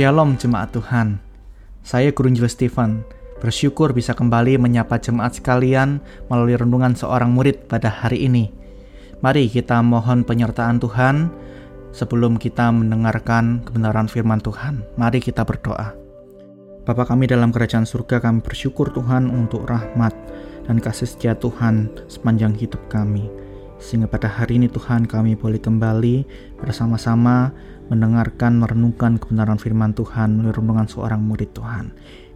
Shalom jemaat Tuhan. Saya Guru Injil Stephen. Bersyukur bisa kembali menyapa jemaat sekalian melalui renungan seorang murid pada hari ini. Mari kita mohon penyertaan Tuhan sebelum kita mendengarkan kebenaran firman Tuhan. Mari kita berdoa. Bapa kami dalam kerajaan surga, kami bersyukur Tuhan untuk rahmat dan kasih setia Tuhan sepanjang hidup kami. Sehingga pada hari ini Tuhan kami boleh kembali bersama-sama mendengarkan, merenungkan kebenaran firman Tuhan melalui renungan seorang murid Tuhan.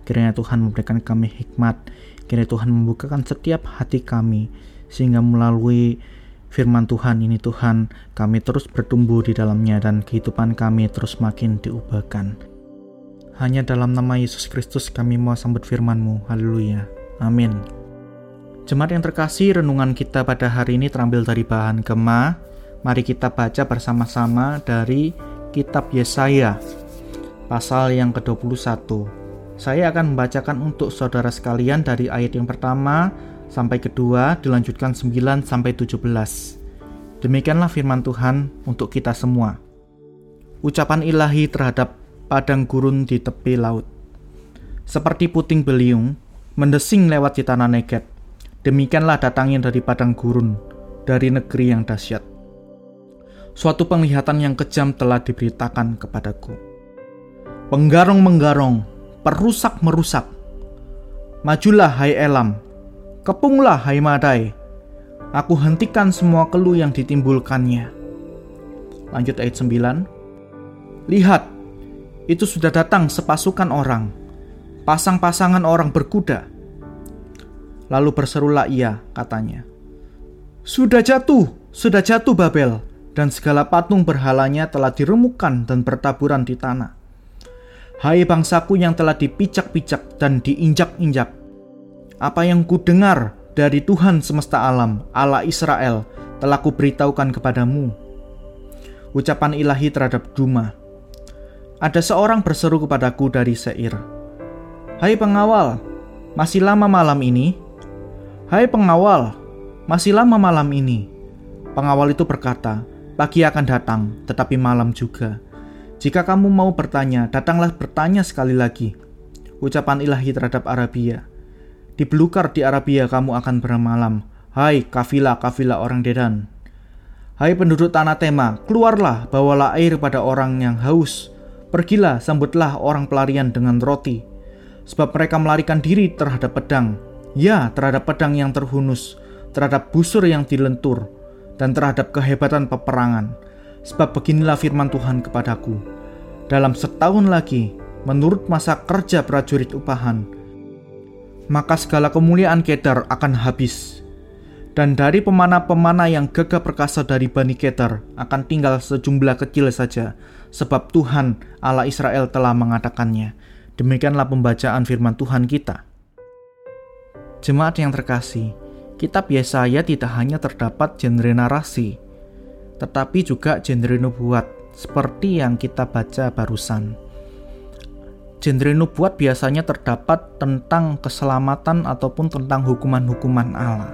Kiranya Tuhan memberikan kami hikmat, kiranya Tuhan membukakan setiap hati kami, sehingga melalui firman Tuhan ini Tuhan, kami terus bertumbuh di dalamnya dan kehidupan kami terus makin diubahkan. Hanya dalam nama Yesus Kristus kami mau sambut firman-Mu. Haleluya. Amin. Jemaat yang terkasih, renungan kita pada hari ini terambil dari bahan Gema. Mari kita baca bersama-sama dari kitab Yesaya, pasal yang ke-21. Saya akan membacakan untuk saudara sekalian dari ayat yang pertama sampai kedua, dilanjutkan 9 sampai 17. Demikianlah firman Tuhan untuk kita semua. Ucapan ilahi terhadap padang gurun di tepi laut. Seperti puting beliung, mendesing lewat di tanah Negev Demikianlah datangnya dari padang gurun, dari negeri yang dahsyat. Suatu penglihatan yang kejam telah diberitakan kepadaku. Penggarong-menggarong, perusak merusak. Majulah hai Elam, kepunglah hai Madai. Aku hentikan semua keluh yang ditimbulkannya. Lanjut ayat 9. Lihat, itu sudah datang sepasukan orang, pasang-pasangan orang berkuda, Lalu berserulah ia, katanya. Sudah jatuh, sudah jatuh Babel, dan segala patung berhalanya telah diremukkan dan bertaburan di tanah. Hai bangsaku yang telah dipijak-pijak dan diinjak-injak. Apa yang ku dengar dari Tuhan semesta alam, Allah Israel, telah kuberitahukan kepadamu. Ucapan ilahi terhadap Duma. Ada seorang berseru kepadaku dari Seir. Hai pengawal, masih lama malam ini? Hai pengawal, masih lama malam ini. Pengawal itu berkata, pagi akan datang, tetapi malam juga. Jika kamu mau bertanya, datanglah bertanya sekali lagi. Ucapan ilahi terhadap Arabia. Di belukar di Arabia kamu akan bermalam. Hai kafilah-kafilah orang Dedan. Hai penduduk tanah tema, keluarlah, bawalah air pada orang yang haus. Pergilah, sambutlah orang pelarian dengan roti. Sebab mereka melarikan diri terhadap pedang, Ya, terhadap pedang yang terhunus, terhadap busur yang dilentur, dan terhadap kehebatan peperangan. Sebab beginilah firman Tuhan kepadaku. Dalam setahun lagi, menurut masa kerja prajurit upahan, maka segala kemuliaan Kedar akan habis. Dan dari pemana-pemana yang gagah perkasa dari Bani Kedar akan tinggal sejumlah kecil saja, sebab Tuhan Allah Israel telah mengatakannya. Demikianlah pembacaan firman Tuhan kita. Jemaat yang terkasih, kitab Yesaya tidak hanya terdapat genre narasi, tetapi juga genre nubuat seperti yang kita baca barusan. Genre nubuat biasanya terdapat tentang keselamatan ataupun tentang hukuman-hukuman Allah.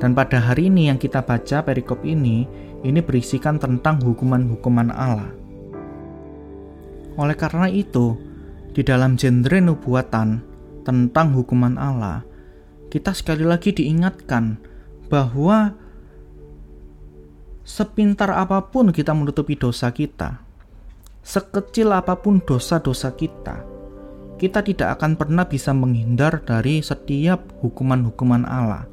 Dan pada hari ini yang kita baca perikop ini, ini berisikan tentang hukuman-hukuman Allah. Oleh karena itu, di dalam genre nubuatan tentang hukuman Allah, kita sekali lagi diingatkan bahwa sepintar apa pun kita menutupi dosa kita, sekecil apa pun dosa-dosa kita, kita tidak akan pernah bisa menghindar dari setiap hukuman-hukuman Allah.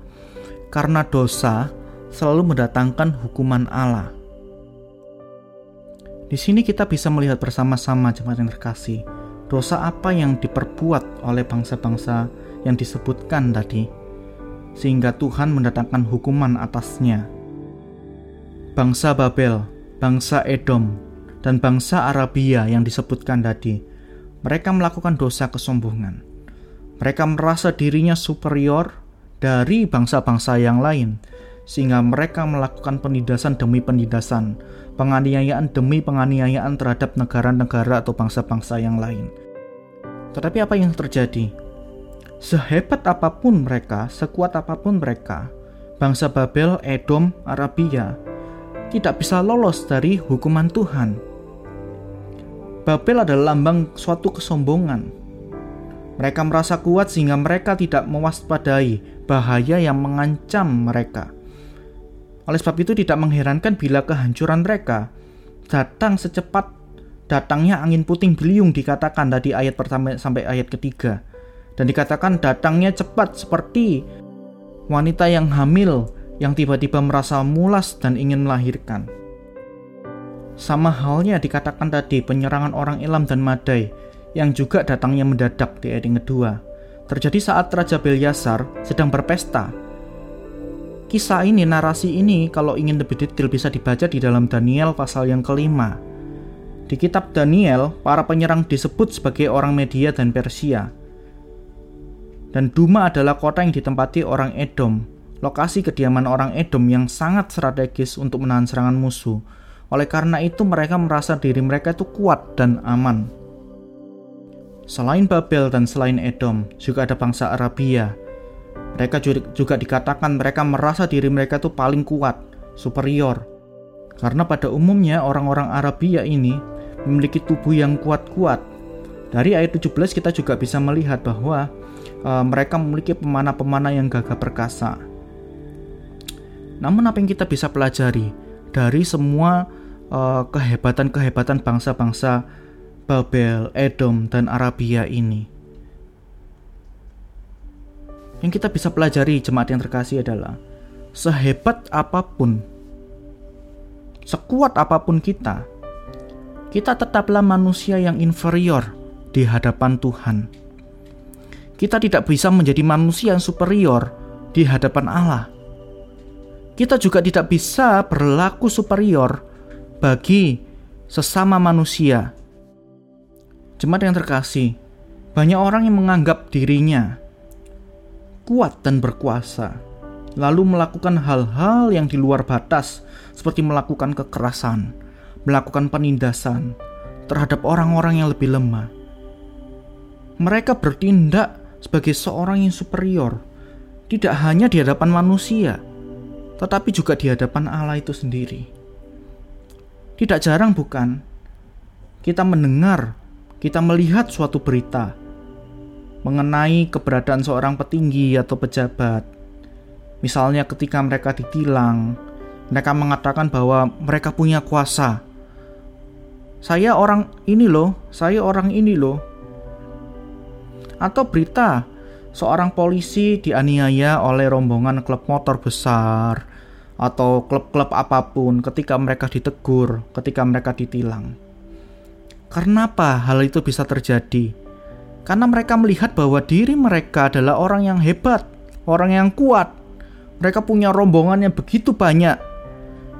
Karena dosa selalu mendatangkan hukuman Allah. Di sini kita bisa melihat bersama-sama jemaat yang terkasih, dosa apa yang diperbuat oleh bangsa-bangsa yang disebutkan tadi, sehingga Tuhan mendatangkan hukuman atasnya. Bangsa Babel, bangsa Edom, dan bangsa Arabia yang disebutkan tadi, mereka melakukan dosa kesombongan. Mereka merasa dirinya superior dari bangsa-bangsa yang lain, sehingga mereka melakukan penindasan demi penindasan, penganiayaan demi penganiayaan terhadap negara-negara atau bangsa-bangsa yang lain. Tetapi apa yang terjadi? Sehebat apa pun mereka, sekuat apa pun mereka, bangsa Babel, Edom, Arabia tidak bisa lolos dari hukuman Tuhan. Babel adalah lambang suatu kesombongan. Mereka merasa kuat sehingga mereka tidak mewaspadai bahaya yang mengancam mereka. Oleh sebab itu tidak mengherankan bila kehancuran mereka datang secepat datangnya angin puting beliung dikatakan tadi ayat pertama sampai ayat ketiga. Dan dikatakan datangnya cepat seperti wanita yang hamil yang tiba-tiba merasa mulas dan ingin melahirkan. Sama halnya dikatakan tadi penyerangan orang Elam dan Madai yang juga datangnya mendadak di ayat yang kedua. Terjadi saat Raja Belyasar sedang berpesta. Kisah ini, narasi ini kalau ingin lebih detail bisa dibaca di dalam Daniel pasal yang kelima. Di kitab Daniel, para penyerang disebut sebagai orang Media dan Persia. Dan Duma adalah kota yang ditempati orang Edom, lokasi kediaman orang Edom yang sangat strategis untuk menahan serangan musuh oleh karena itu mereka merasa diri mereka itu kuat dan aman. Selain Babel dan selain Edom, juga ada bangsa Arabia. Mereka juga dikatakan mereka merasa diri mereka itu paling kuat, superior. Karena pada umumnya orang-orang Arabia ini memiliki tubuh yang kuat-kuat. Dari ayat 17 kita juga bisa melihat bahwa uh, mereka memiliki pemana-pemana yang gagah perkasa. Namun apa yang kita bisa pelajari dari semua eh, kehebatan-kehebatan bangsa-bangsa Babel, Edom, dan Arabia ini. Yang kita bisa pelajari jemaat yang terkasih adalah sehebat apa pun, sekuat apa pun kita, kita tetaplah manusia yang inferior di hadapan Tuhan. Kita tidak bisa menjadi manusia yang superior di hadapan Allah. Kita juga tidak bisa berlaku superior bagi sesama manusia. Jemaat yang terkasih, banyak orang yang menganggap dirinya kuat dan berkuasa, lalu melakukan hal-hal yang di luar batas, seperti melakukan kekerasan, melakukan penindasan terhadap orang-orang yang lebih lemah. Mereka bertindak sebagai seorang yang superior, tidak hanya di hadapan manusia, tetapi juga di hadapan Allah itu sendiri. Tidak jarang bukan kita mendengar, kita melihat suatu berita mengenai keberadaan seorang petinggi atau pejabat. Misalnya ketika mereka ditilang, mereka mengatakan bahwa mereka punya kuasa. Saya orang ini loh, saya orang ini loh. Atau berita seorang polisi dianiaya oleh rombongan klub motor besar atau klub-klub apa pun ketika mereka ditegur, ketika mereka ditilang. Karena apa hal itu bisa terjadi? Karena mereka melihat bahwa diri mereka adalah orang yang hebat, orang yang kuat. Mereka punya rombongan yang begitu banyak,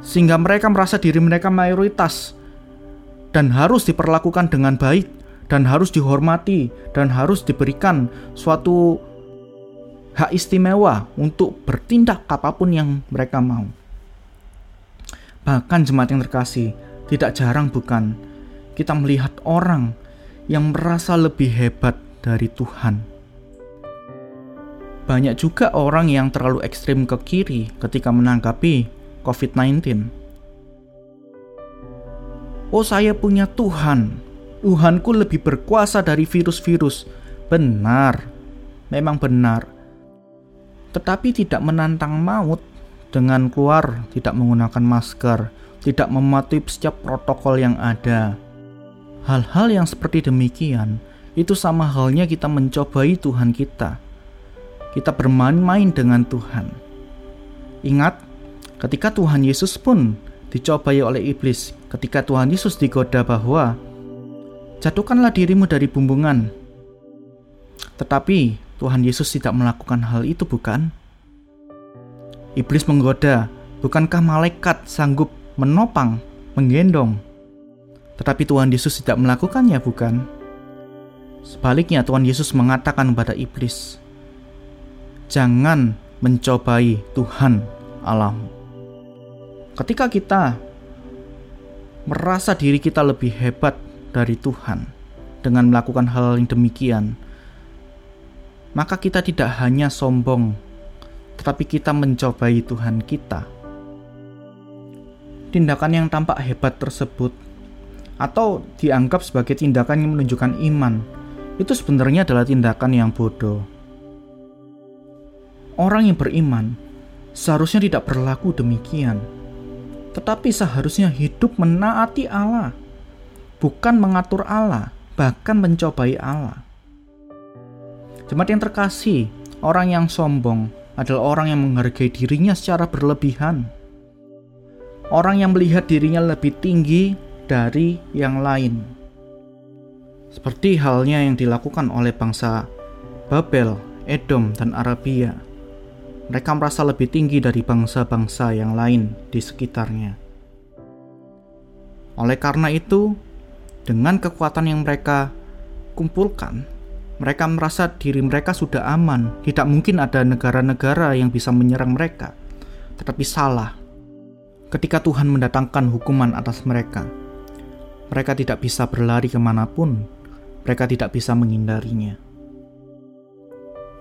sehingga mereka merasa diri mereka mayoritas dan harus diperlakukan dengan baik, dan harus dihormati, dan harus diberikan suatu hak istimewa untuk bertindak apa pun yang mereka mau. Bahkan jemaat yang terkasih, tidak jarang bukan kita melihat orang yang merasa lebih hebat dari Tuhan. Banyak juga orang yang terlalu ekstrim ke kiri ketika menanggapi COVID-19. Oh, saya punya Tuhan. Tuhanku lebih berkuasa dari virus-virus. Benar, memang benar tetapi tidak menantang maut dengan keluar tidak menggunakan masker, tidak mematuhi setiap protokol yang ada. Hal-hal yang seperti demikian itu sama halnya kita mencobai Tuhan kita. Kita bermain-main dengan Tuhan. Ingat, ketika Tuhan Yesus pun dicobai oleh iblis, ketika Tuhan Yesus digoda bahwa jatuhkanlah dirimu dari bumbungan. Tetapi Tuhan Yesus tidak melakukan hal itu, bukan? Iblis menggoda, bukankah malaikat sanggup menopang, menggendong? Tetapi Tuhan Yesus tidak melakukannya, bukan? Sebaliknya, Tuhan Yesus mengatakan kepada iblis, "Jangan mencobai Tuhan Allahmu." Ketika kita merasa diri kita lebih hebat dari Tuhan dengan melakukan hal yang demikian, maka kita tidak hanya sombong, tetapi kita mencobai Tuhan kita. Tindakan yang tampak hebat tersebut atau dianggap sebagai tindakan yang menunjukkan iman, itu sebenarnya adalah tindakan yang bodoh. Orang yang beriman seharusnya tidak berlaku demikian, tetapi seharusnya hidup menaati Allah, bukan mengatur Allah, bahkan mencobai Allah. Jemaat yang terkasih, orang yang sombong adalah orang yang menghargai dirinya secara berlebihan. Orang yang melihat dirinya lebih tinggi dari yang lain. Seperti halnya yang dilakukan oleh bangsa Babel, Edom, dan Arabia mereka merasa lebih tinggi dari bangsa-bangsa yang lain di sekitarnya. Oleh karena itu, dengan kekuatan yang mereka kumpulkan, mereka merasa diri mereka sudah aman. Tidak mungkin ada negara-negara yang bisa menyerang mereka, tetapi salah. Ketika Tuhan mendatangkan hukuman atas mereka, mereka tidak bisa berlari ke mana pun, mereka tidak bisa menghindarinya.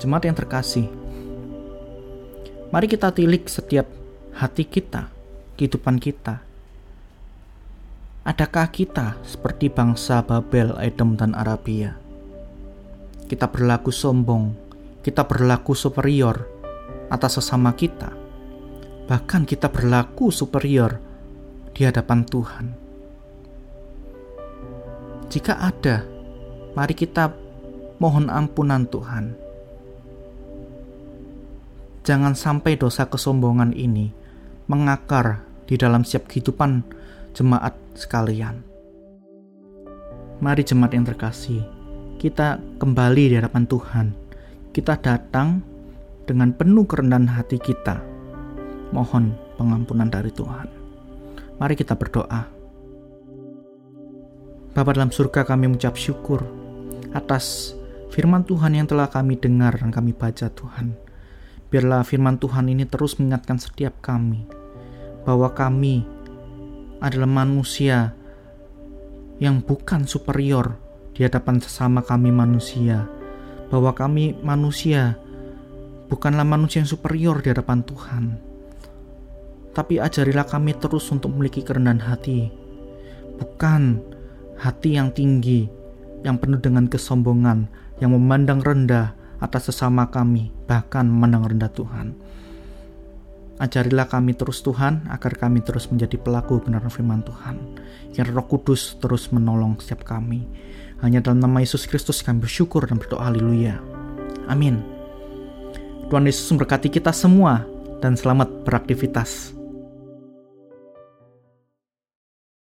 Jemaat yang terkasih, Mari kita tilik setiap hati kita, kehidupan kita. Adakah kita seperti bangsa Babel, Edom, dan Arabia? Kita berlaku sombong, kita berlaku superior atas sesama kita. Bahkan kita berlaku superior di hadapan Tuhan. Jika ada, mari kita mohon ampunan Tuhan Jangan sampai dosa kesombongan ini mengakar di dalam setiap kehidupan jemaat sekalian. Mari jemaat yang terkasih, kita kembali di hadapan Tuhan. Kita datang dengan penuh kerendahan hati kita. Mohon pengampunan dari Tuhan. Mari kita berdoa. Bapa dalam surga kami mengucap syukur atas firman Tuhan yang telah kami dengar dan kami baca Tuhan. Biarlah firman Tuhan ini terus mengingatkan setiap kami bahwa kami adalah manusia yang bukan superior di hadapan sesama kami manusia, bahwa kami manusia bukanlah manusia yang superior di hadapan Tuhan. Tapi ajarilah kami terus untuk memiliki kerendahan hati, bukan hati yang tinggi, yang penuh dengan kesombongan, yang memandang rendah, atas sesama kami, bahkan menang rendah Tuhan. Ajarilah kami terus Tuhan, agar kami terus menjadi pelaku benar firman Tuhan. Yang roh kudus terus menolong setiap kami. Hanya dalam nama Yesus Kristus kami bersyukur dan berdoa haleluya. Amin. Tuhan Yesus memberkati kita semua dan selamat beraktivitas.